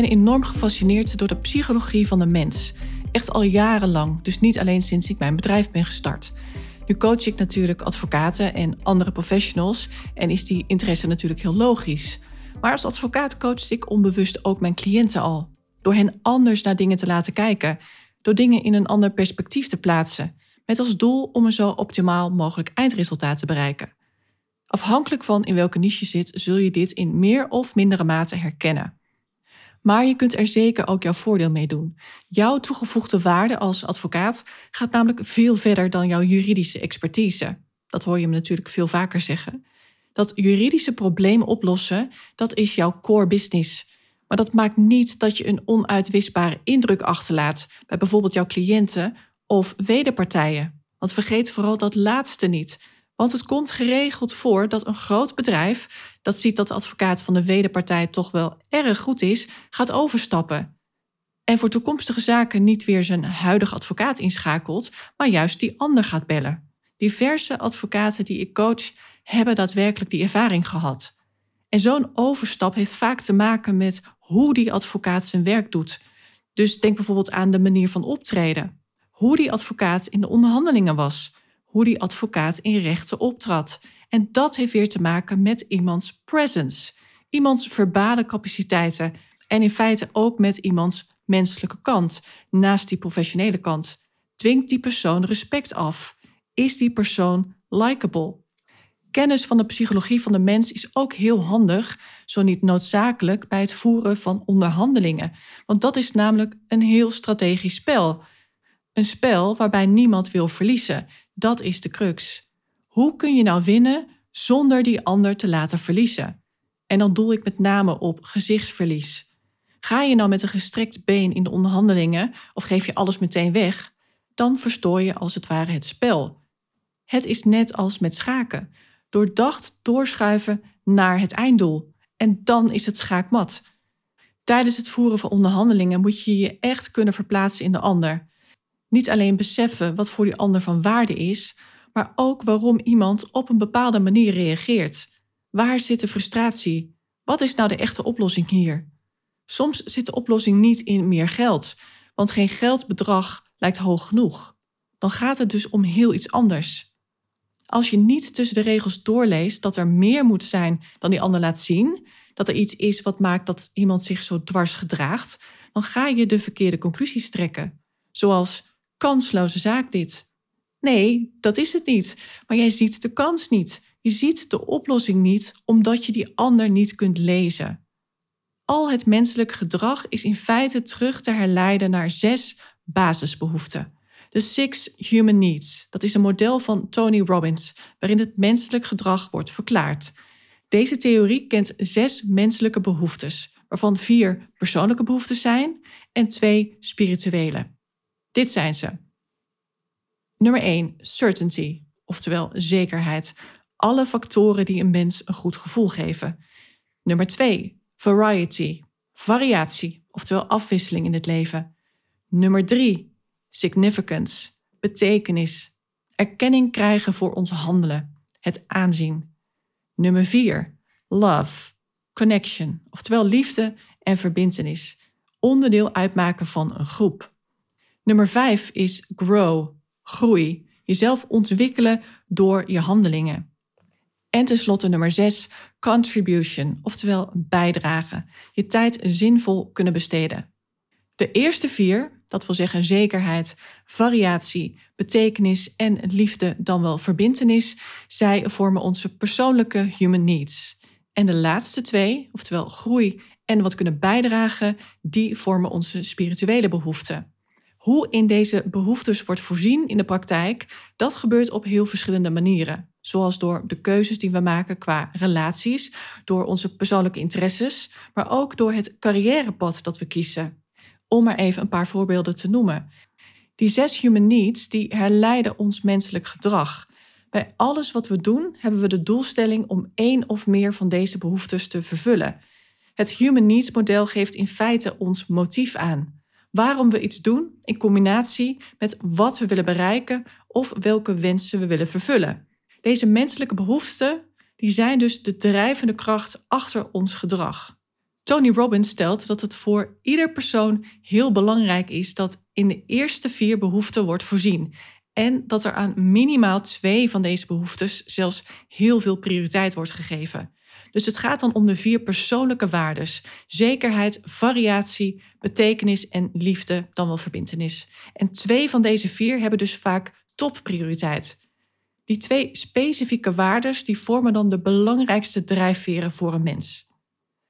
Ben enorm gefascineerd door de psychologie van de mens. Echt al jarenlang, dus niet alleen sinds ik mijn bedrijf ben gestart. Nu coach ik natuurlijk advocaten en andere professionals en is die interesse natuurlijk heel logisch. Maar als advocaat coachte ik onbewust ook mijn cliënten al. Door hen anders naar dingen te laten kijken, door dingen in een ander perspectief te plaatsen, met als doel om een zo optimaal mogelijk eindresultaat te bereiken. Afhankelijk van in welke niche je zit, zul je dit in meer of mindere mate herkennen. Maar je kunt er zeker ook jouw voordeel mee doen. Jouw toegevoegde waarde als advocaat gaat namelijk veel verder dan jouw juridische expertise. Dat hoor je me natuurlijk veel vaker zeggen. Dat juridische problemen oplossen, dat is jouw core business. Maar dat maakt niet dat je een onuitwisbare indruk achterlaat bij bijvoorbeeld jouw cliënten of wederpartijen. Want vergeet vooral dat laatste niet. Want het komt geregeld voor dat een groot bedrijf, dat ziet dat de advocaat van de wederpartij toch wel erg goed is, gaat overstappen. En voor toekomstige zaken niet weer zijn huidige advocaat inschakelt, maar juist die ander gaat bellen. Diverse advocaten die ik coach hebben daadwerkelijk die ervaring gehad. En zo'n overstap heeft vaak te maken met hoe die advocaat zijn werk doet. Dus denk bijvoorbeeld aan de manier van optreden. Hoe die advocaat in de onderhandelingen was hoe die advocaat in rechten optrad. En dat heeft weer te maken met iemands presence, iemands verbale capaciteiten en in feite ook met iemands menselijke kant, naast die professionele kant. Dwingt die persoon respect af? Is die persoon likable? Kennis van de psychologie van de mens is ook heel handig, zo niet noodzakelijk bij het voeren van onderhandelingen. Want dat is namelijk een heel strategisch spel. Een spel waarbij niemand wil verliezen. Dat is de crux. Hoe kun je nou winnen zonder die ander te laten verliezen? En dan doel ik met name op gezichtsverlies. Ga je nou met een gestrekt been in de onderhandelingen of geef je alles meteen weg, dan verstoor je als het ware het spel. Het is net als met schaken. Doordacht doorschuiven naar het einddoel. En dan is het schaakmat. Tijdens het voeren van onderhandelingen moet je je echt kunnen verplaatsen in de ander. Niet alleen beseffen wat voor die ander van waarde is, maar ook waarom iemand op een bepaalde manier reageert. Waar zit de frustratie? Wat is nou de echte oplossing hier? Soms zit de oplossing niet in meer geld, want geen geldbedrag lijkt hoog genoeg. Dan gaat het dus om heel iets anders. Als je niet tussen de regels doorleest dat er meer moet zijn dan die ander laat zien, dat er iets is wat maakt dat iemand zich zo dwars gedraagt, dan ga je de verkeerde conclusies trekken. Zoals kansloze zaak dit. Nee, dat is het niet. Maar jij ziet de kans niet. Je ziet de oplossing niet omdat je die ander niet kunt lezen. Al het menselijk gedrag is in feite terug te herleiden naar zes basisbehoeften. De Six Human Needs. Dat is een model van Tony Robbins, waarin het menselijk gedrag wordt verklaard. Deze theorie kent zes menselijke behoeftes, waarvan vier persoonlijke behoeften zijn en twee spirituele. Dit zijn ze. Nummer 1. Certainty, oftewel zekerheid. Alle factoren die een mens een goed gevoel geven. Nummer 2. Variety, variatie, oftewel afwisseling in het leven. Nummer 3. Significance, betekenis. Erkenning krijgen voor ons handelen, het aanzien. Nummer 4. Love, connection, oftewel liefde en verbintenis. Onderdeel uitmaken van een groep. Nummer vijf is grow, groei. Jezelf ontwikkelen door je handelingen. En tenslotte nummer zes, contribution, oftewel bijdragen. Je tijd zinvol kunnen besteden. De eerste vier, dat wil zeggen zekerheid, variatie, betekenis en liefde, dan wel verbintenis, zij vormen onze persoonlijke human needs. En de laatste twee, oftewel groei en wat kunnen bijdragen, die vormen onze spirituele behoeften. Hoe in deze behoeftes wordt voorzien in de praktijk, dat gebeurt op heel verschillende manieren. zoals door de keuzes die we maken qua relaties, door onze persoonlijke interesses, maar ook door het carrièrepad dat we kiezen. Om maar even een paar voorbeelden te noemen. Die zes human needs die herleiden ons menselijk gedrag. Bij alles wat we doen hebben we de doelstelling om één of meer van deze behoeftes te vervullen. Het human needs model geeft in feite ons motief aan. Waarom we iets doen in combinatie met wat we willen bereiken of welke wensen we willen vervullen. Deze menselijke behoeften die zijn dus de drijvende kracht achter ons gedrag. Tony Robbins stelt dat het voor ieder persoon heel belangrijk is dat in de eerste vier behoeften wordt voorzien en dat er aan minimaal twee van deze behoeftes zelfs heel veel prioriteit wordt gegeven. Dus het gaat dan om de vier persoonlijke waardes: zekerheid, variatie, betekenis en liefde, dan wel verbintenis. En twee van deze vier hebben dus vaak topprioriteit. Die twee specifieke waardes die vormen dan de belangrijkste drijfveren voor een mens.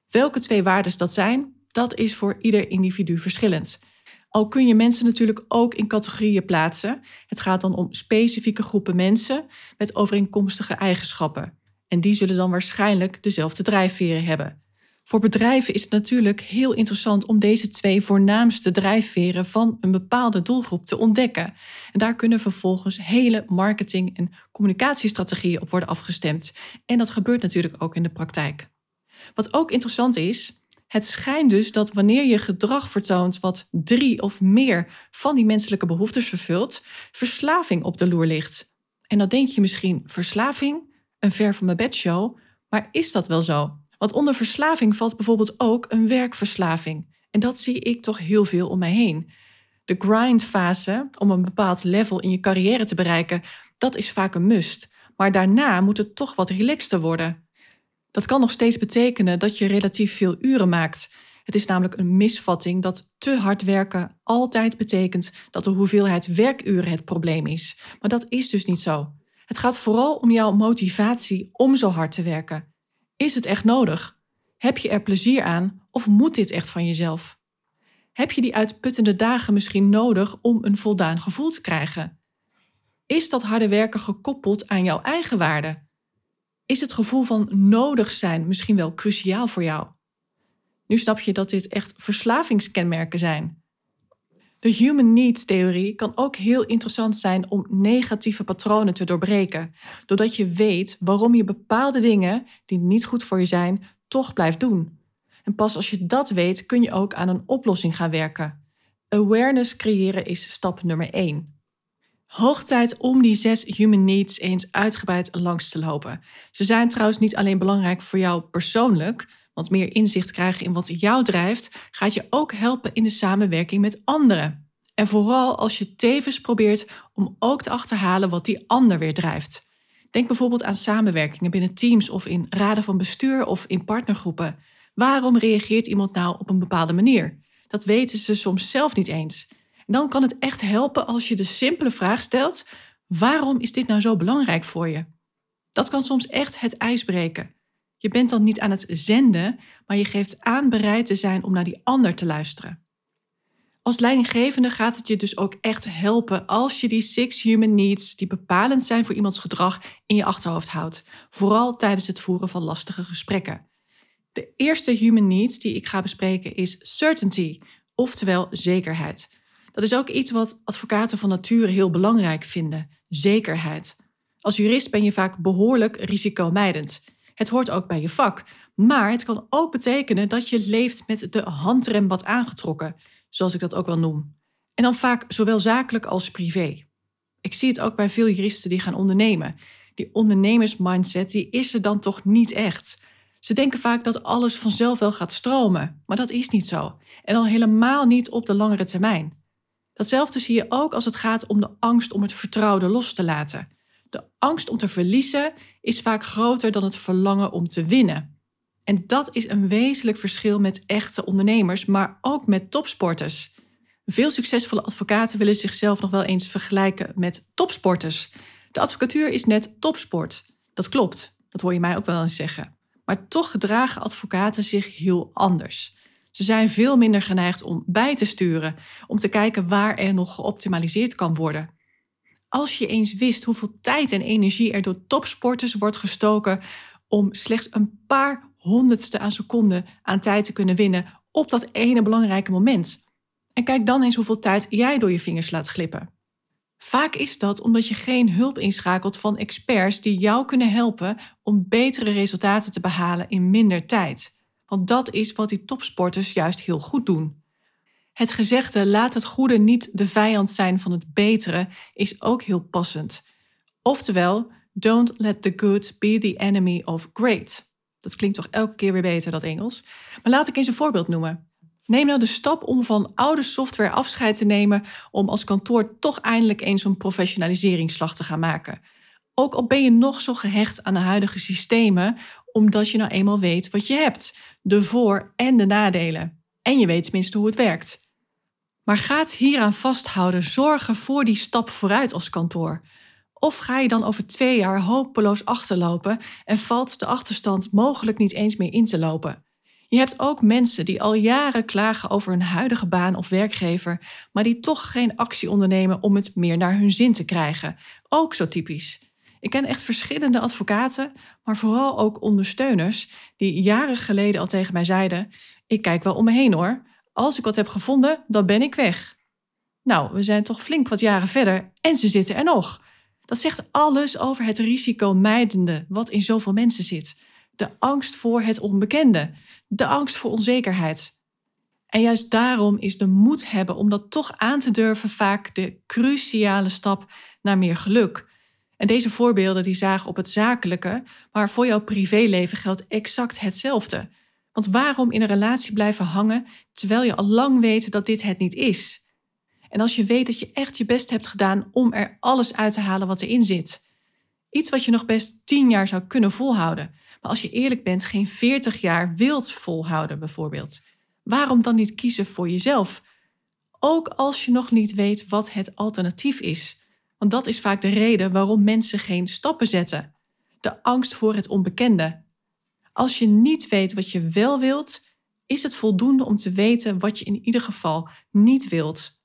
Welke twee waardes dat zijn, dat is voor ieder individu verschillend. Al kun je mensen natuurlijk ook in categorieën plaatsen. Het gaat dan om specifieke groepen mensen met overeenkomstige eigenschappen. En die zullen dan waarschijnlijk dezelfde drijfveren hebben. Voor bedrijven is het natuurlijk heel interessant om deze twee voornaamste drijfveren van een bepaalde doelgroep te ontdekken. En daar kunnen vervolgens hele marketing- en communicatiestrategieën op worden afgestemd. En dat gebeurt natuurlijk ook in de praktijk. Wat ook interessant is, het schijnt dus dat wanneer je gedrag vertoont wat drie of meer van die menselijke behoeftes vervult, verslaving op de loer ligt. En dan denk je misschien verslaving, een ver van mijn bedshow, maar is dat wel zo? Want onder verslaving valt bijvoorbeeld ook een werkverslaving. En dat zie ik toch heel veel om mij heen. De grindfase, om een bepaald level in je carrière te bereiken, dat is vaak een must. Maar daarna moet het toch wat relaxter worden. Dat kan nog steeds betekenen dat je relatief veel uren maakt. Het is namelijk een misvatting dat te hard werken altijd betekent dat de hoeveelheid werkuren het probleem is. Maar dat is dus niet zo. Het gaat vooral om jouw motivatie om zo hard te werken. Is het echt nodig? Heb je er plezier aan of moet dit echt van jezelf? Heb je die uitputtende dagen misschien nodig om een voldaan gevoel te krijgen? Is dat harde werken gekoppeld aan jouw eigen waarde? Is het gevoel van nodig zijn misschien wel cruciaal voor jou? Nu snap je dat dit echt verslavingskenmerken zijn. De human needs theorie kan ook heel interessant zijn om negatieve patronen te doorbreken, doordat je weet waarom je bepaalde dingen die niet goed voor je zijn, toch blijft doen. En pas als je dat weet, kun je ook aan een oplossing gaan werken. Awareness creëren is stap nummer 1. Hoog tijd om die zes human needs eens uitgebreid langs te lopen. Ze zijn trouwens niet alleen belangrijk voor jou persoonlijk, want meer inzicht krijgen in wat jou drijft, gaat je ook helpen in de samenwerking met anderen. En vooral als je tevens probeert om ook te achterhalen wat die ander weer drijft. Denk bijvoorbeeld aan samenwerkingen binnen teams of in raden van bestuur of in partnergroepen. Waarom reageert iemand nou op een bepaalde manier? Dat weten ze soms zelf niet eens. En dan kan het echt helpen als je de simpele vraag stelt: waarom is dit nou zo belangrijk voor je? Dat kan soms echt het ijs breken. Je bent dan niet aan het zenden, maar je geeft aan bereid te zijn om naar die ander te luisteren. Als leidinggevende gaat het je dus ook echt helpen als je die six human needs, die bepalend zijn voor iemands gedrag, in je achterhoofd houdt. Vooral tijdens het voeren van lastige gesprekken. De eerste human needs die ik ga bespreken is certainty, oftewel zekerheid. Dat is ook iets wat advocaten van nature heel belangrijk vinden: zekerheid. Als jurist ben je vaak behoorlijk risicomijdend. Het hoort ook bij je vak. Maar het kan ook betekenen dat je leeft met de handrem wat aangetrokken, zoals ik dat ook wel noem. En dan vaak zowel zakelijk als privé. Ik zie het ook bij veel juristen die gaan ondernemen. Die ondernemersmindset die is er dan toch niet echt. Ze denken vaak dat alles vanzelf wel gaat stromen, maar dat is niet zo. En al helemaal niet op de langere termijn. Datzelfde zie je ook als het gaat om de angst om het vertrouwde los te laten. De angst om te verliezen is vaak groter dan het verlangen om te winnen. En dat is een wezenlijk verschil met echte ondernemers, maar ook met topsporters. Veel succesvolle advocaten willen zichzelf nog wel eens vergelijken met topsporters. De advocatuur is net topsport. Dat klopt, dat hoor je mij ook wel eens zeggen. Maar toch gedragen advocaten zich heel anders. Ze zijn veel minder geneigd om bij te sturen, om te kijken waar er nog geoptimaliseerd kan worden. Als je eens wist hoeveel tijd en energie er door topsporters wordt gestoken om slechts een paar honderdste aan seconde aan tijd te kunnen winnen op dat ene belangrijke moment. En kijk dan eens hoeveel tijd jij door je vingers laat glippen. Vaak is dat omdat je geen hulp inschakelt van experts die jou kunnen helpen om betere resultaten te behalen in minder tijd. Want dat is wat die topsporters juist heel goed doen. Het gezegde laat het goede niet de vijand zijn van het betere is ook heel passend. Oftewel, don't let the good be the enemy of great. Dat klinkt toch elke keer weer beter, dat Engels. Maar laat ik eens een voorbeeld noemen. Neem nou de stap om van oude software afscheid te nemen om als kantoor toch eindelijk eens een professionaliseringsslag te gaan maken. Ook al ben je nog zo gehecht aan de huidige systemen, omdat je nou eenmaal weet wat je hebt, de voor- en de nadelen. En je weet tenminste hoe het werkt. Maar gaat hieraan vasthouden zorgen voor die stap vooruit als kantoor? Of ga je dan over twee jaar hopeloos achterlopen en valt de achterstand mogelijk niet eens meer in te lopen? Je hebt ook mensen die al jaren klagen over hun huidige baan of werkgever, maar die toch geen actie ondernemen om het meer naar hun zin te krijgen. Ook zo typisch. Ik ken echt verschillende advocaten, maar vooral ook ondersteuners, die jaren geleden al tegen mij zeiden: Ik kijk wel om me heen hoor. Als ik wat heb gevonden, dan ben ik weg. Nou, we zijn toch flink wat jaren verder en ze zitten er nog. Dat zegt alles over het risicomijdende wat in zoveel mensen zit. De angst voor het onbekende, de angst voor onzekerheid. En juist daarom is de moed hebben om dat toch aan te durven vaak de cruciale stap naar meer geluk. En deze voorbeelden die zagen op het zakelijke, maar voor jouw privéleven geldt exact hetzelfde. Want waarom in een relatie blijven hangen terwijl je al lang weet dat dit het niet is? En als je weet dat je echt je best hebt gedaan om er alles uit te halen wat erin zit. Iets wat je nog best tien jaar zou kunnen volhouden. Maar als je eerlijk bent, geen veertig jaar wilt volhouden bijvoorbeeld. Waarom dan niet kiezen voor jezelf? Ook als je nog niet weet wat het alternatief is. Want dat is vaak de reden waarom mensen geen stappen zetten. De angst voor het onbekende. Als je niet weet wat je wel wilt, is het voldoende om te weten wat je in ieder geval niet wilt.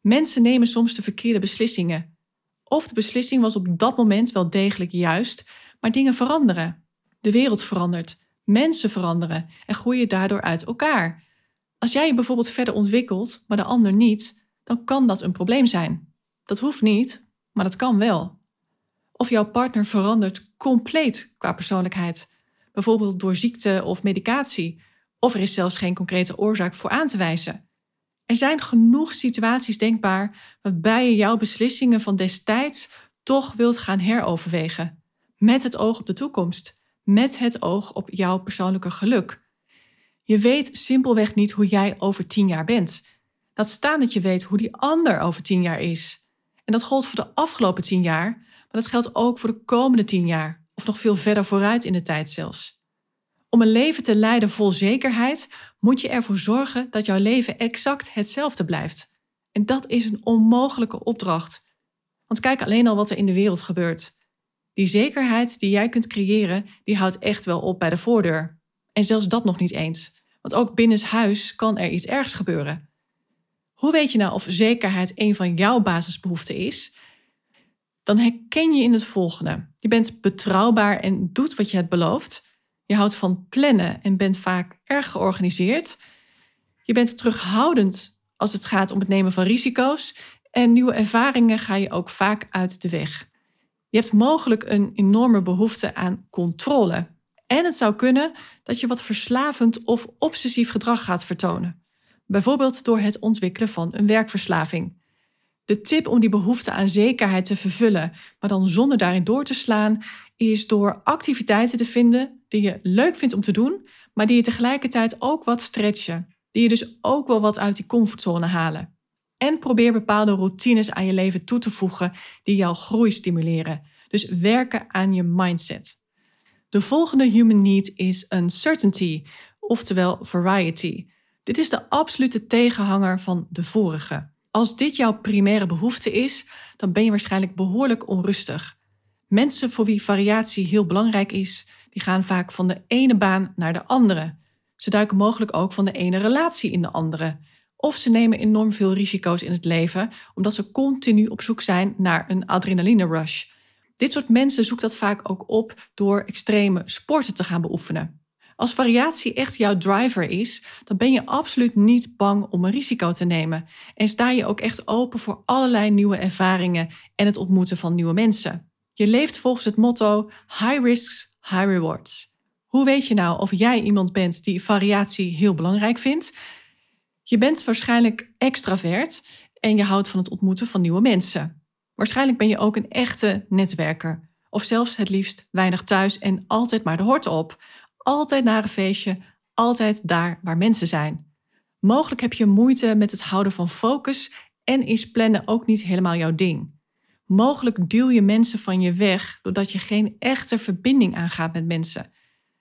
Mensen nemen soms de verkeerde beslissingen. Of de beslissing was op dat moment wel degelijk juist, maar dingen veranderen. De wereld verandert, mensen veranderen en groeien daardoor uit elkaar. Als jij je bijvoorbeeld verder ontwikkelt, maar de ander niet, dan kan dat een probleem zijn. Dat hoeft niet, maar dat kan wel. Of jouw partner verandert compleet qua persoonlijkheid, bijvoorbeeld door ziekte of medicatie, of er is zelfs geen concrete oorzaak voor aan te wijzen. Er zijn genoeg situaties denkbaar waarbij je jouw beslissingen van destijds toch wilt gaan heroverwegen. Met het oog op de toekomst. Met het oog op jouw persoonlijke geluk. Je weet simpelweg niet hoe jij over tien jaar bent. Laat staan dat je weet hoe die ander over tien jaar is. En dat gold voor de afgelopen tien jaar, maar dat geldt ook voor de komende tien jaar. Of nog veel verder vooruit in de tijd zelfs. Om een leven te leiden vol zekerheid moet je ervoor zorgen dat jouw leven exact hetzelfde blijft. En dat is een onmogelijke opdracht. Want kijk alleen al wat er in de wereld gebeurt. Die zekerheid die jij kunt creëren, die houdt echt wel op bij de voordeur. En zelfs dat nog niet eens. Want ook binnenshuis kan er iets ergs gebeuren. Hoe weet je nou of zekerheid een van jouw basisbehoeften is? Dan herken je in het volgende. Je bent betrouwbaar en doet wat je hebt beloofd. Je houdt van plannen en bent vaak erg georganiseerd. Je bent terughoudend als het gaat om het nemen van risico's. En nieuwe ervaringen ga je ook vaak uit de weg. Je hebt mogelijk een enorme behoefte aan controle. En het zou kunnen dat je wat verslavend of obsessief gedrag gaat vertonen. Bijvoorbeeld door het ontwikkelen van een werkverslaving. De tip om die behoefte aan zekerheid te vervullen, maar dan zonder daarin door te slaan, is door activiteiten te vinden die je leuk vindt om te doen, maar die je tegelijkertijd ook wat stretchen. Die je dus ook wel wat uit die comfortzone halen. En probeer bepaalde routines aan je leven toe te voegen die jouw groei stimuleren. Dus werken aan je mindset. De volgende human need is uncertainty, oftewel variety. Dit is de absolute tegenhanger van de vorige. Als dit jouw primaire behoefte is, dan ben je waarschijnlijk behoorlijk onrustig. Mensen voor wie variatie heel belangrijk is, die gaan vaak van de ene baan naar de andere. Ze duiken mogelijk ook van de ene relatie in de andere. Of ze nemen enorm veel risico's in het leven, omdat ze continu op zoek zijn naar een adrenaline rush. Dit soort mensen zoekt dat vaak ook op door extreme sporten te gaan beoefenen. Als variatie echt jouw driver is, dan ben je absoluut niet bang om een risico te nemen. En sta je ook echt open voor allerlei nieuwe ervaringen en het ontmoeten van nieuwe mensen. Je leeft volgens het motto high risks, high rewards. Hoe weet je nou of jij iemand bent die variatie heel belangrijk vindt? Je bent waarschijnlijk extravert en je houdt van het ontmoeten van nieuwe mensen. Waarschijnlijk ben je ook een echte netwerker. Of zelfs het liefst weinig thuis en altijd maar de hort op. Altijd naar een feestje, altijd daar waar mensen zijn. Mogelijk heb je moeite met het houden van focus en is plannen ook niet helemaal jouw ding. Mogelijk duw je mensen van je weg doordat je geen echte verbinding aangaat met mensen.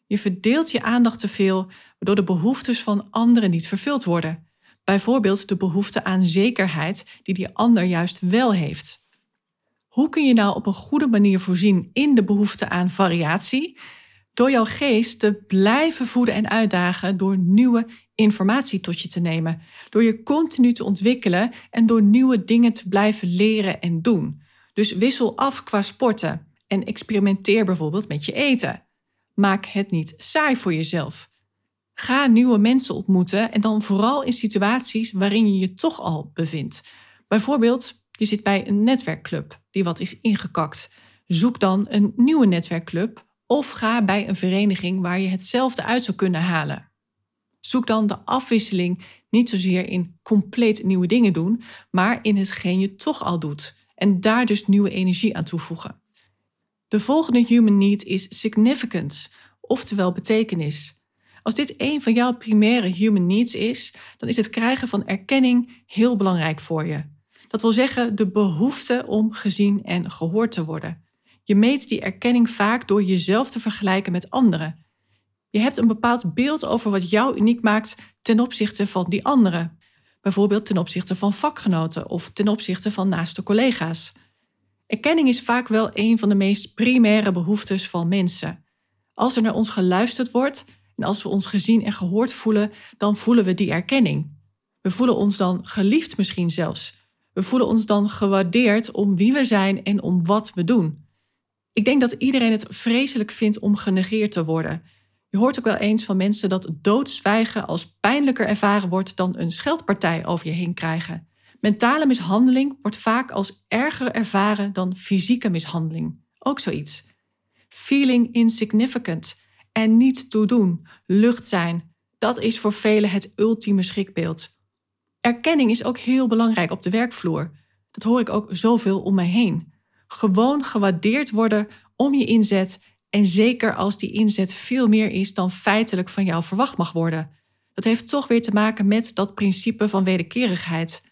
Je verdeelt je aandacht te veel, waardoor de behoeftes van anderen niet vervuld worden. Bijvoorbeeld de behoefte aan zekerheid die die ander juist wel heeft. Hoe kun je nou op een goede manier voorzien in de behoefte aan variatie? Door jouw geest te blijven voeden en uitdagen door nieuwe informatie tot je te nemen. Door je continu te ontwikkelen en door nieuwe dingen te blijven leren en doen. Dus wissel af qua sporten en experimenteer bijvoorbeeld met je eten. Maak het niet saai voor jezelf. Ga nieuwe mensen ontmoeten en dan vooral in situaties waarin je je toch al bevindt. Bijvoorbeeld, je zit bij een netwerkclub die wat is ingekakt. Zoek dan een nieuwe netwerkclub of ga bij een vereniging waar je hetzelfde uit zou kunnen halen. Zoek dan de afwisseling niet zozeer in compleet nieuwe dingen doen, maar in hetgeen je toch al doet en daar dus nieuwe energie aan toevoegen. De volgende human need is significance, oftewel betekenis. Als dit een van jouw primaire human needs is, dan is het krijgen van erkenning heel belangrijk voor je. Dat wil zeggen de behoefte om gezien en gehoord te worden. Je meet die erkenning vaak door jezelf te vergelijken met anderen. Je hebt een bepaald beeld over wat jou uniek maakt ten opzichte van die anderen. Bijvoorbeeld ten opzichte van vakgenoten of ten opzichte van naaste collega's. Erkenning is vaak wel een van de meest primaire behoeftes van mensen. Als er naar ons geluisterd wordt en als we ons gezien en gehoord voelen, dan voelen we die erkenning. We voelen ons dan geliefd misschien zelfs. We voelen ons dan gewaardeerd om wie we zijn en om wat we doen. Ik denk dat iedereen het vreselijk vindt om genegeerd te worden. Je hoort ook wel eens van mensen dat doodzwijgen als pijnlijker ervaren wordt dan een scheldpartij over je heen krijgen. Mentale mishandeling wordt vaak als erger ervaren dan fysieke mishandeling. Ook zoiets. Feeling insignificant en niet toedoen, lucht zijn, dat is voor velen het ultieme schrikbeeld. Erkenning is ook heel belangrijk op de werkvloer. Dat hoor ik ook zoveel om mij heen. Gewoon gewaardeerd worden om je inzet en zeker als die inzet veel meer is dan feitelijk van jou verwacht mag worden. Dat heeft toch weer te maken met dat principe van wederkerigheid.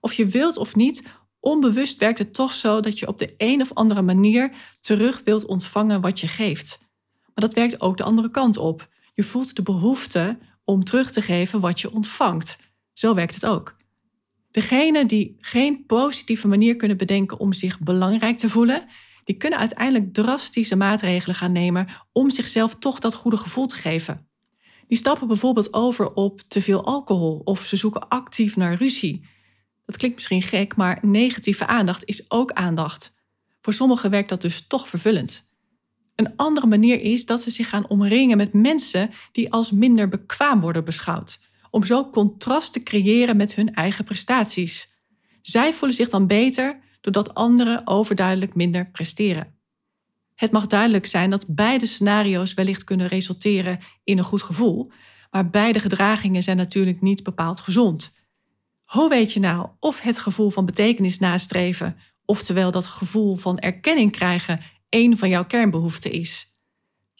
Of je wilt of niet, onbewust werkt het toch zo dat je op de een of andere manier terug wilt ontvangen wat je geeft. Maar dat werkt ook de andere kant op. Je voelt de behoefte om terug te geven wat je ontvangt. Zo werkt het ook. Degenen die geen positieve manier kunnen bedenken om zich belangrijk te voelen, die kunnen uiteindelijk drastische maatregelen gaan nemen om zichzelf toch dat goede gevoel te geven. Die stappen bijvoorbeeld over op te veel alcohol of ze zoeken actief naar ruzie. Dat klinkt misschien gek, maar negatieve aandacht is ook aandacht. Voor sommigen werkt dat dus toch vervullend. Een andere manier is dat ze zich gaan omringen met mensen die als minder bekwaam worden beschouwd, om zo contrast te creëren met hun eigen prestaties. Zij voelen zich dan beter doordat anderen overduidelijk minder presteren. Het mag duidelijk zijn dat beide scenario's wellicht kunnen resulteren in een goed gevoel, maar beide gedragingen zijn natuurlijk niet bepaald gezond. Hoe weet je nou of het gevoel van betekenis nastreven, oftewel dat gevoel van erkenning krijgen, een van jouw kernbehoeften is?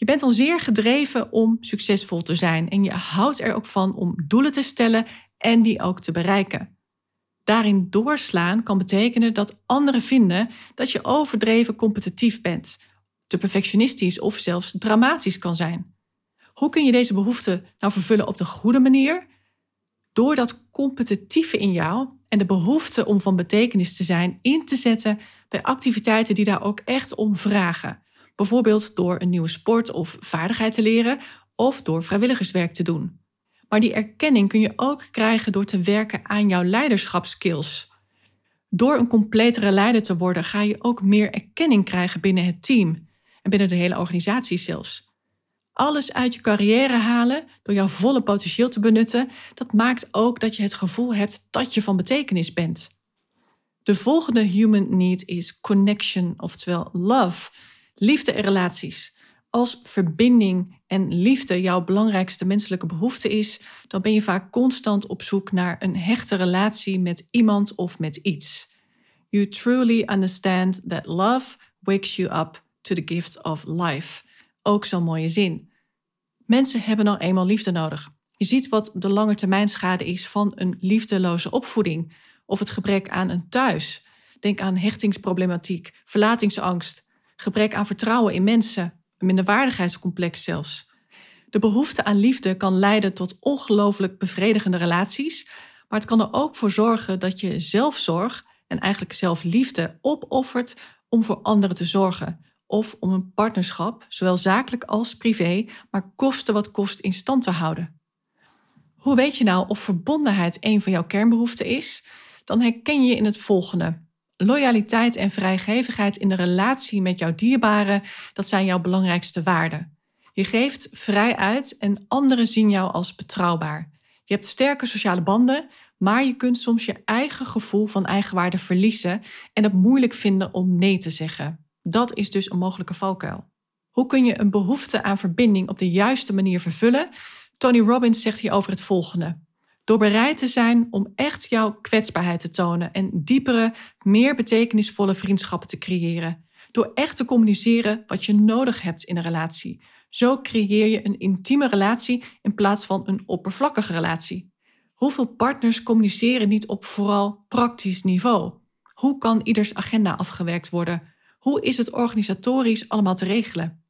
Je bent dan zeer gedreven om succesvol te zijn en je houdt er ook van om doelen te stellen en die ook te bereiken. Daarin doorslaan kan betekenen dat anderen vinden dat je overdreven competitief bent, te perfectionistisch of zelfs dramatisch kan zijn. Hoe kun je deze behoefte nou vervullen op de goede manier? Door dat competitieve in jou en de behoefte om van betekenis te zijn in te zetten bij activiteiten die daar ook echt om vragen. Bijvoorbeeld door een nieuwe sport of vaardigheid te leren of door vrijwilligerswerk te doen. Maar die erkenning kun je ook krijgen door te werken aan jouw leiderschapskills. Door een completere leider te worden, ga je ook meer erkenning krijgen binnen het team en binnen de hele organisatie zelfs. Alles uit je carrière halen door jouw volle potentieel te benutten, dat maakt ook dat je het gevoel hebt dat je van betekenis bent. De volgende human need is connection, oftewel love, liefde en relaties. Als verbinding en liefde jouw belangrijkste menselijke behoefte is, dan ben je vaak constant op zoek naar een hechte relatie met iemand of met iets. You truly understand that love wakes you up to the gift of life. Ook zo'n mooie zin. Mensen hebben nou eenmaal liefde nodig. Je ziet wat de langetermijnschade is van een liefdeloze opvoeding of het gebrek aan een thuis. Denk aan hechtingsproblematiek, verlatingsangst, gebrek aan vertrouwen in mensen, een minderwaardigheidscomplex zelfs. De behoefte aan liefde kan leiden tot ongelooflijk bevredigende relaties, maar het kan er ook voor zorgen dat je zelfzorg en eigenlijk zelfliefde opoffert om voor anderen te zorgen of om een partnerschap, zowel zakelijk als privé, maar koste wat kost in stand te houden. Hoe weet je nou of verbondenheid een van jouw kernbehoeften is? Dan herken je in het volgende. Loyaliteit en vrijgevigheid in de relatie met jouw dierbaren, dat zijn jouw belangrijkste waarden. Je geeft vrij uit en anderen zien jou als betrouwbaar. Je hebt sterke sociale banden, maar je kunt soms je eigen gevoel van eigenwaarde verliezen en het moeilijk vinden om nee te zeggen. Dat is dus een mogelijke valkuil. Hoe kun je een behoefte aan verbinding op de juiste manier vervullen? Tony Robbins zegt hierover het volgende. Door bereid te zijn om echt jouw kwetsbaarheid te tonen en diepere, meer betekenisvolle vriendschappen te creëren. Door echt te communiceren wat je nodig hebt in een relatie. Zo creëer je een intieme relatie in plaats van een oppervlakkige relatie. Hoeveel partners communiceren niet op vooral praktisch niveau? Hoe kan ieders agenda afgewerkt worden? Hoe is het organisatorisch allemaal te regelen?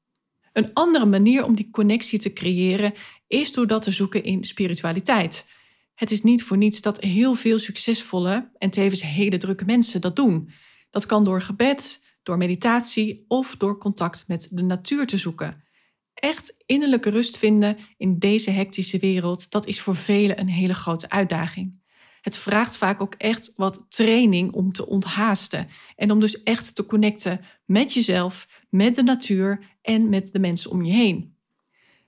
Een andere manier om die connectie te creëren is door dat te zoeken in spiritualiteit. Het is niet voor niets dat heel veel succesvolle en tevens hele drukke mensen dat doen. Dat kan door gebed, door meditatie of door contact met de natuur te zoeken. Echt innerlijke rust vinden in deze hectische wereld, dat is voor velen een hele grote uitdaging. Het vraagt vaak ook echt wat training om te onthaasten en om dus echt te connecten met jezelf, met de natuur en met de mensen om je heen.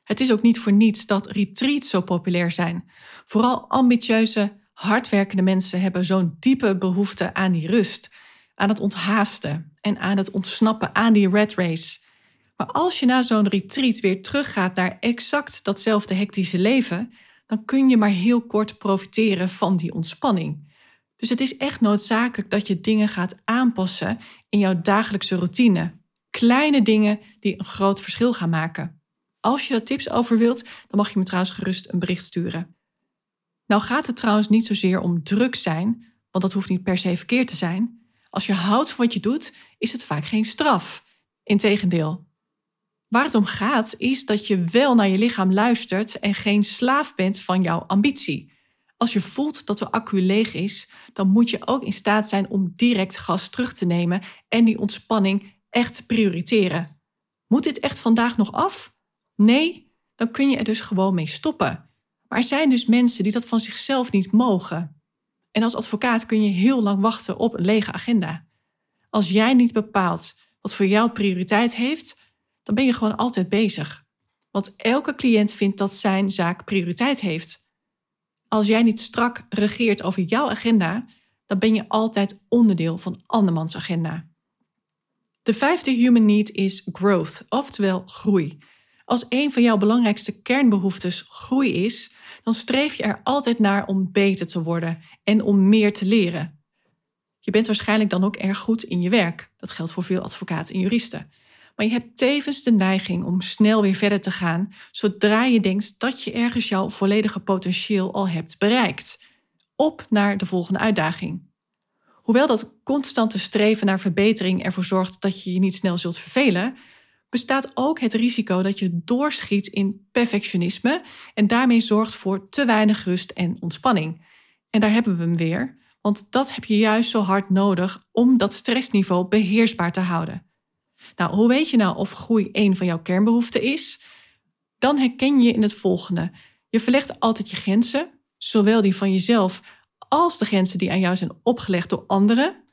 Het is ook niet voor niets dat retreats zo populair zijn. Vooral ambitieuze, hardwerkende mensen hebben zo'n diepe behoefte aan die rust, aan het onthaasten en aan het ontsnappen aan die red race. Maar als je na zo'n retreat weer teruggaat naar exact datzelfde hectische leven, dan kun je maar heel kort profiteren van die ontspanning. Dus het is echt noodzakelijk dat je dingen gaat aanpassen in jouw dagelijkse routine. Kleine dingen die een groot verschil gaan maken. Als je daar tips over wilt, dan mag je me trouwens gerust een bericht sturen. Nou gaat het trouwens niet zozeer om druk zijn, want dat hoeft niet per se verkeerd te zijn. Als je houdt van wat je doet, is het vaak geen straf. Integendeel. Waar het om gaat, is dat je wel naar je lichaam luistert en geen slaaf bent van jouw ambitie. Als je voelt dat de accu leeg is, dan moet je ook in staat zijn om direct gas terug te nemen en die ontspanning echt te prioriteren. Moet dit echt vandaag nog af? Nee, dan kun je er dus gewoon mee stoppen. Maar er zijn dus mensen die dat van zichzelf niet mogen. En als advocaat kun je heel lang wachten op een lege agenda. Als jij niet bepaalt wat voor jou prioriteit heeft, dan ben je gewoon altijd bezig. Want elke cliënt vindt dat zijn zaak prioriteit heeft. Als jij niet strak regeert over jouw agenda, dan ben je altijd onderdeel van andermans agenda. De vijfde human need is growth, oftewel groei. Als een van jouw belangrijkste kernbehoeftes groei is, dan streef je er altijd naar om beter te worden en om meer te leren. Je bent waarschijnlijk dan ook erg goed in je werk. Dat geldt voor veel advocaten en juristen. Maar je hebt tevens de neiging om snel weer verder te gaan zodra je denkt dat je ergens jouw volledige potentieel al hebt bereikt. Op naar de volgende uitdaging. Hoewel dat constante streven naar verbetering ervoor zorgt dat je je niet snel zult vervelen, bestaat ook het risico dat je doorschiet in perfectionisme en daarmee zorgt voor te weinig rust en ontspanning. En daar hebben we hem weer, want dat heb je juist zo hard nodig om dat stressniveau beheersbaar te houden. Nou, hoe weet je nou of groei een van jouw kernbehoeften is? Dan herken je in het volgende. Je verlegt altijd je grenzen, zowel die van jezelf als de grenzen die aan jou zijn opgelegd door anderen.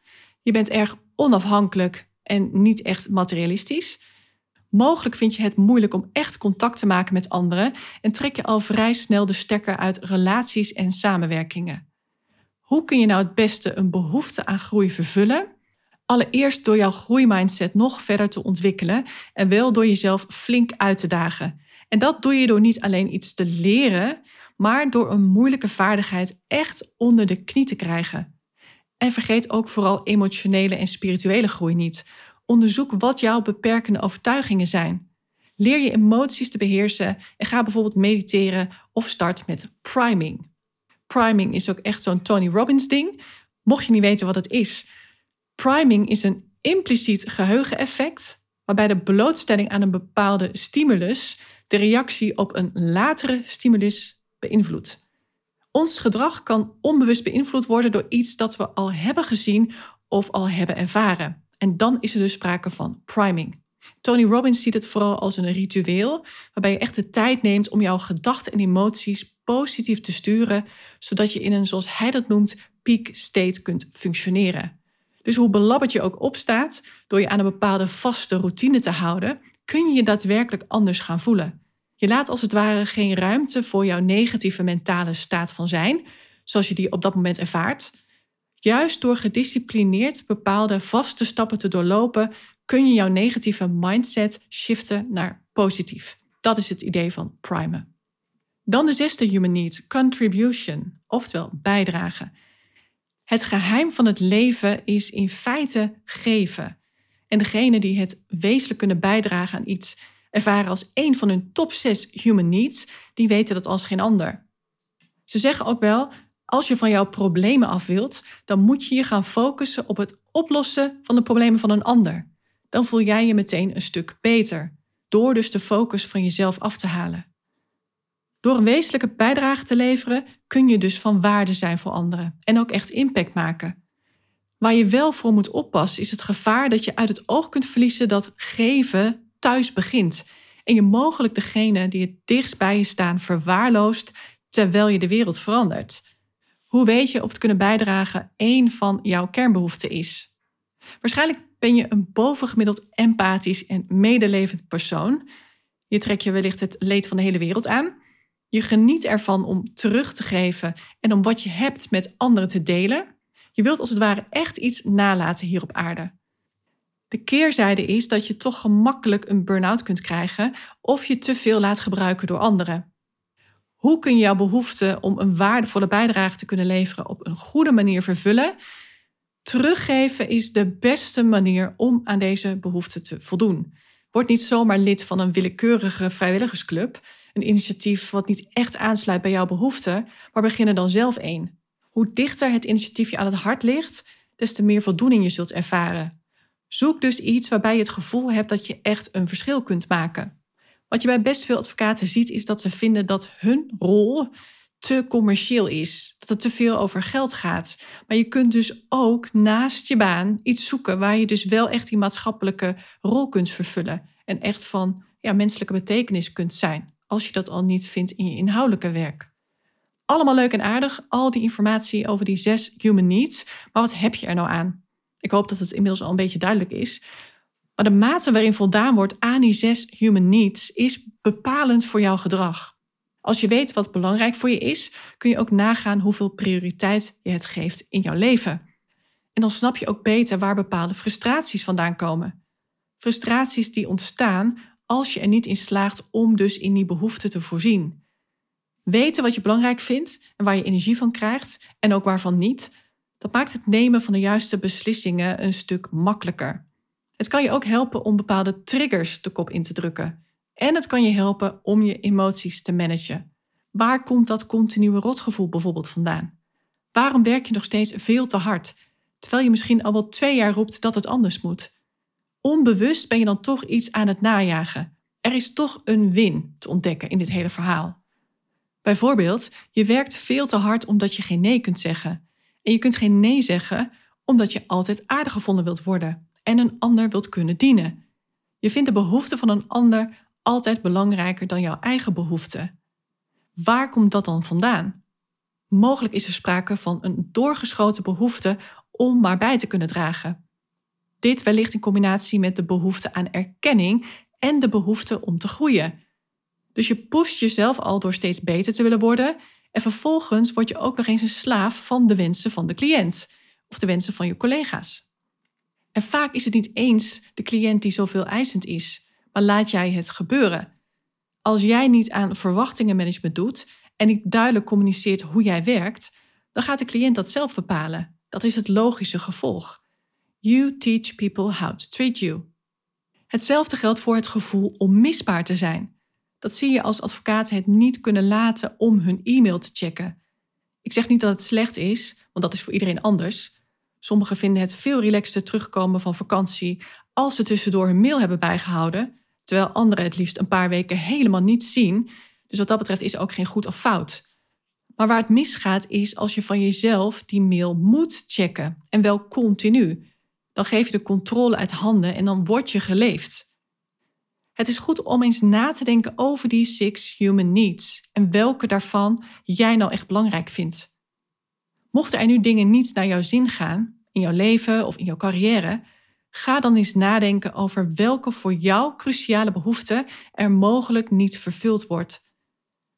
Je bent erg onafhankelijk en niet echt materialistisch. Mogelijk vind je het moeilijk om echt contact te maken met anderen en trek je al vrij snel de stekker uit relaties en samenwerkingen. Hoe kun je nou het beste een behoefte aan groei vervullen? Allereerst door jouw groeimindset nog verder te ontwikkelen en wel door jezelf flink uit te dagen. En dat doe je door niet alleen iets te leren, maar door een moeilijke vaardigheid echt onder de knie te krijgen. En vergeet ook vooral emotionele en spirituele groei niet. Onderzoek wat jouw beperkende overtuigingen zijn. Leer je emoties te beheersen en ga bijvoorbeeld mediteren of start met priming. Priming is ook echt zo'n Tony Robbins ding. Mocht je niet weten wat het is. Priming is een impliciet geheugeneffect waarbij de blootstelling aan een bepaalde stimulus de reactie op een latere stimulus beïnvloedt. Ons gedrag kan onbewust beïnvloed worden door iets dat we al hebben gezien of al hebben ervaren. En dan is er dus sprake van priming. Tony Robbins ziet het vooral als een ritueel, waarbij je echt de tijd neemt om jouw gedachten en emoties positief te sturen, zodat je in een, zoals hij dat noemt, peak state kunt functioneren. Dus hoe belabberd je ook opstaat, door je aan een bepaalde vaste routine te houden, kun je je daadwerkelijk anders gaan voelen. Je laat als het ware geen ruimte voor jouw negatieve mentale staat van zijn, zoals je die op dat moment ervaart. Juist door gedisciplineerd bepaalde vaste stappen te doorlopen, kun je jouw negatieve mindset shiften naar positief. Dat is het idee van primen. Dan de zesde human need, contribution, oftewel bijdragen. Het geheim van het leven is in feite geven. En degenen die het wezenlijk kunnen bijdragen aan iets ervaren als een van hun top 6 human needs, die weten dat als geen ander. Ze zeggen ook wel, als je van jouw problemen af wilt, dan moet je je gaan focussen op het oplossen van de problemen van een ander. Dan voel jij je meteen een stuk beter, door dus de focus van jezelf af te halen. Door een wezenlijke bijdrage te leveren kun je dus van waarde zijn voor anderen en ook echt impact maken. Waar je wel voor moet oppassen is het gevaar dat je uit het oog kunt verliezen dat geven thuis begint en je mogelijk degene die het dichtst bij je staan verwaarloost terwijl je de wereld verandert. Hoe weet je of het kunnen bijdragen één van jouw kernbehoeften is? Waarschijnlijk ben je een bovengemiddeld empathisch en medelevend persoon. Je trekt je wellicht het leed van de hele wereld aan. Je geniet ervan om terug te geven en om wat je hebt met anderen te delen. Je wilt als het ware echt iets nalaten hier op aarde. De keerzijde is dat je toch gemakkelijk een burn-out kunt krijgen of je te veel laat gebruiken door anderen. Hoe kun je jouw behoefte om een waardevolle bijdrage te kunnen leveren op een goede manier vervullen? Teruggeven is de beste manier om aan deze behoefte te voldoen. Word niet zomaar lid van een willekeurige vrijwilligersclub, een initiatief wat niet echt aansluit bij jouw behoeften, maar begin er dan zelf een. Hoe dichter het initiatief je aan het hart ligt, des te meer voldoening je zult ervaren. Zoek dus iets waarbij je het gevoel hebt dat je echt een verschil kunt maken. Wat je bij best veel advocaten ziet, is dat ze vinden dat hun rol te commercieel is. Dat het te veel over geld gaat. Maar je kunt dus ook naast je baan iets zoeken waar je dus wel echt die maatschappelijke rol kunt vervullen. En echt van ja, menselijke betekenis kunt zijn. Als je dat al niet vindt in je inhoudelijke werk. Allemaal leuk en aardig, al die informatie over die zes human needs. Maar wat heb je er nou aan? Ik hoop dat het inmiddels al een beetje duidelijk is. Maar de mate waarin voldaan wordt aan die zes human needs is bepalend voor jouw gedrag. Als je weet wat belangrijk voor je is, kun je ook nagaan hoeveel prioriteit je het geeft in jouw leven. En dan snap je ook beter waar bepaalde frustraties vandaan komen. Frustraties die ontstaan als je er niet in slaagt om dus in die behoefte te voorzien. Weten wat je belangrijk vindt en waar je energie van krijgt en ook waarvan niet, dat maakt het nemen van de juiste beslissingen een stuk makkelijker. Het kan je ook helpen om bepaalde triggers de kop in te drukken. En het kan je helpen om je emoties te managen. Waar komt dat continue rotgevoel bijvoorbeeld vandaan? Waarom werk je nog steeds veel te hard, terwijl je misschien al wel twee jaar roept dat het anders moet? Onbewust ben je dan toch iets aan het najagen. Er is toch een win te ontdekken in dit hele verhaal. Bijvoorbeeld, je werkt veel te hard omdat je geen nee kunt zeggen. En je kunt geen nee zeggen omdat je altijd aardig gevonden wilt worden en een ander wilt kunnen dienen. Je vindt de behoeften van een ander altijd belangrijker dan jouw eigen behoeften. Waar komt dat dan vandaan? Mogelijk is er sprake van een doorgeschoten behoefte om maar bij te kunnen dragen. Dit wellicht in combinatie met de behoefte aan erkenning en de behoefte om te groeien. Dus je pusht jezelf al door steeds beter te willen worden en vervolgens word je ook nog eens een slaaf van de wensen van de cliënt of de wensen van je collega's. En vaak is het niet eens de cliënt die zoveel eisend is, maar laat jij het gebeuren. Als jij niet aan verwachtingenmanagement doet en niet duidelijk communiceert hoe jij werkt, dan gaat de cliënt dat zelf bepalen. Dat is het logische gevolg. You teach people how to treat you. Hetzelfde geldt voor het gevoel om misbaar te zijn. Dat zie je als advocaten het niet kunnen laten om hun e-mail te checken. Ik zeg niet dat het slecht is, want dat is voor iedereen anders. Sommigen vinden het veel relaxter terugkomen van vakantie als ze tussendoor hun mail hebben bijgehouden, terwijl anderen het liefst een paar weken helemaal niet zien. Dus wat dat betreft is ook geen goed of fout. Maar waar het misgaat is als je van jezelf die mail moet checken en wel continu. Dan geef je de controle uit handen en dan word je geleefd. Het is goed om eens na te denken over die six human needs en welke daarvan jij nou echt belangrijk vindt. Mochten er nu dingen niet naar jouw zin gaan, in jouw leven of in jouw carrière, ga dan eens nadenken over welke voor jou cruciale behoefte er mogelijk niet vervuld wordt.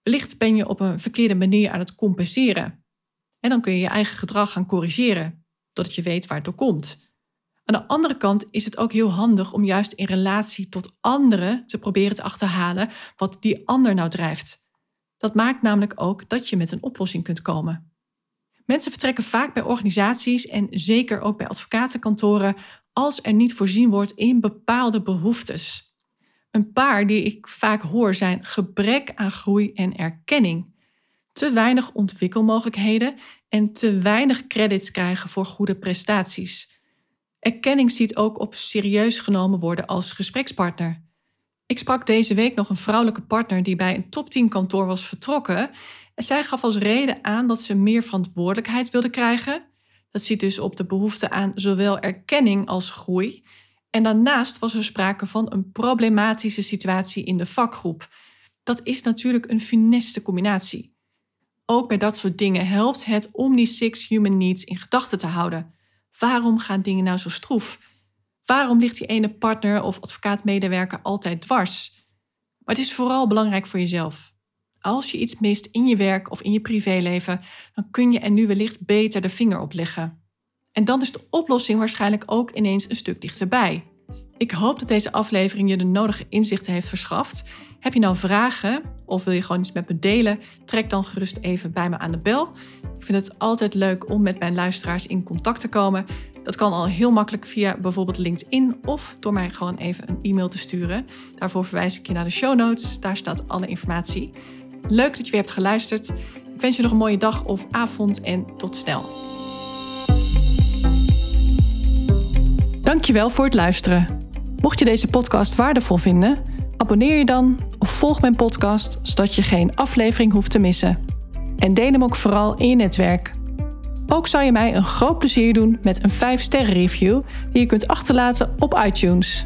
Wellicht ben je op een verkeerde manier aan het compenseren. En dan kun je je eigen gedrag gaan corrigeren, totdat je weet waar het door komt. Aan de andere kant is het ook heel handig om juist in relatie tot anderen te proberen te achterhalen wat die ander nou drijft. Dat maakt namelijk ook dat je met een oplossing kunt komen. Mensen vertrekken vaak bij organisaties en zeker ook bij advocatenkantoren als er niet voorzien wordt in bepaalde behoeftes. Een paar die ik vaak hoor zijn gebrek aan groei en erkenning, te weinig ontwikkelmogelijkheden en te weinig credits krijgen voor goede prestaties. Erkenning ziet ook op serieus genomen worden als gesprekspartner. Ik sprak deze week nog een vrouwelijke partner die bij een top 10 kantoor was vertrokken. Zij gaf als reden aan dat ze meer verantwoordelijkheid wilde krijgen. Dat ziet dus op de behoefte aan zowel erkenning als groei. En daarnaast was er sprake van een problematische situatie in de vakgroep. Dat is natuurlijk een funeste combinatie. Ook bij dat soort dingen helpt het om die six human needs in gedachten te houden. Waarom gaan dingen nou zo stroef? Waarom ligt die ene partner of advocaatmedewerker altijd dwars? Maar het is vooral belangrijk voor jezelf. Als je iets mist in je werk of in je privéleven, dan kun je er nu wellicht beter de vinger op leggen. En dan is de oplossing waarschijnlijk ook ineens een stuk dichterbij. Ik hoop dat deze aflevering je de nodige inzichten heeft verschaft. Heb je nou vragen of wil je gewoon iets met me delen? Trek dan gerust even bij me aan de bel. Ik vind het altijd leuk om met mijn luisteraars in contact te komen. Dat kan al heel makkelijk via bijvoorbeeld LinkedIn of door mij gewoon even een e-mail te sturen. Daarvoor verwijs ik je naar de show notes. Daar staat alle informatie. Leuk dat je weer hebt geluisterd. Ik wens je nog een mooie dag of avond en tot snel. Dankjewel voor het luisteren. Mocht je deze podcast waardevol vinden, abonneer je dan of volg mijn podcast zodat je geen aflevering hoeft te missen. En deel hem ook vooral in je netwerk. Ook zou je mij een groot plezier doen met een 5-sterren review die je kunt achterlaten op iTunes.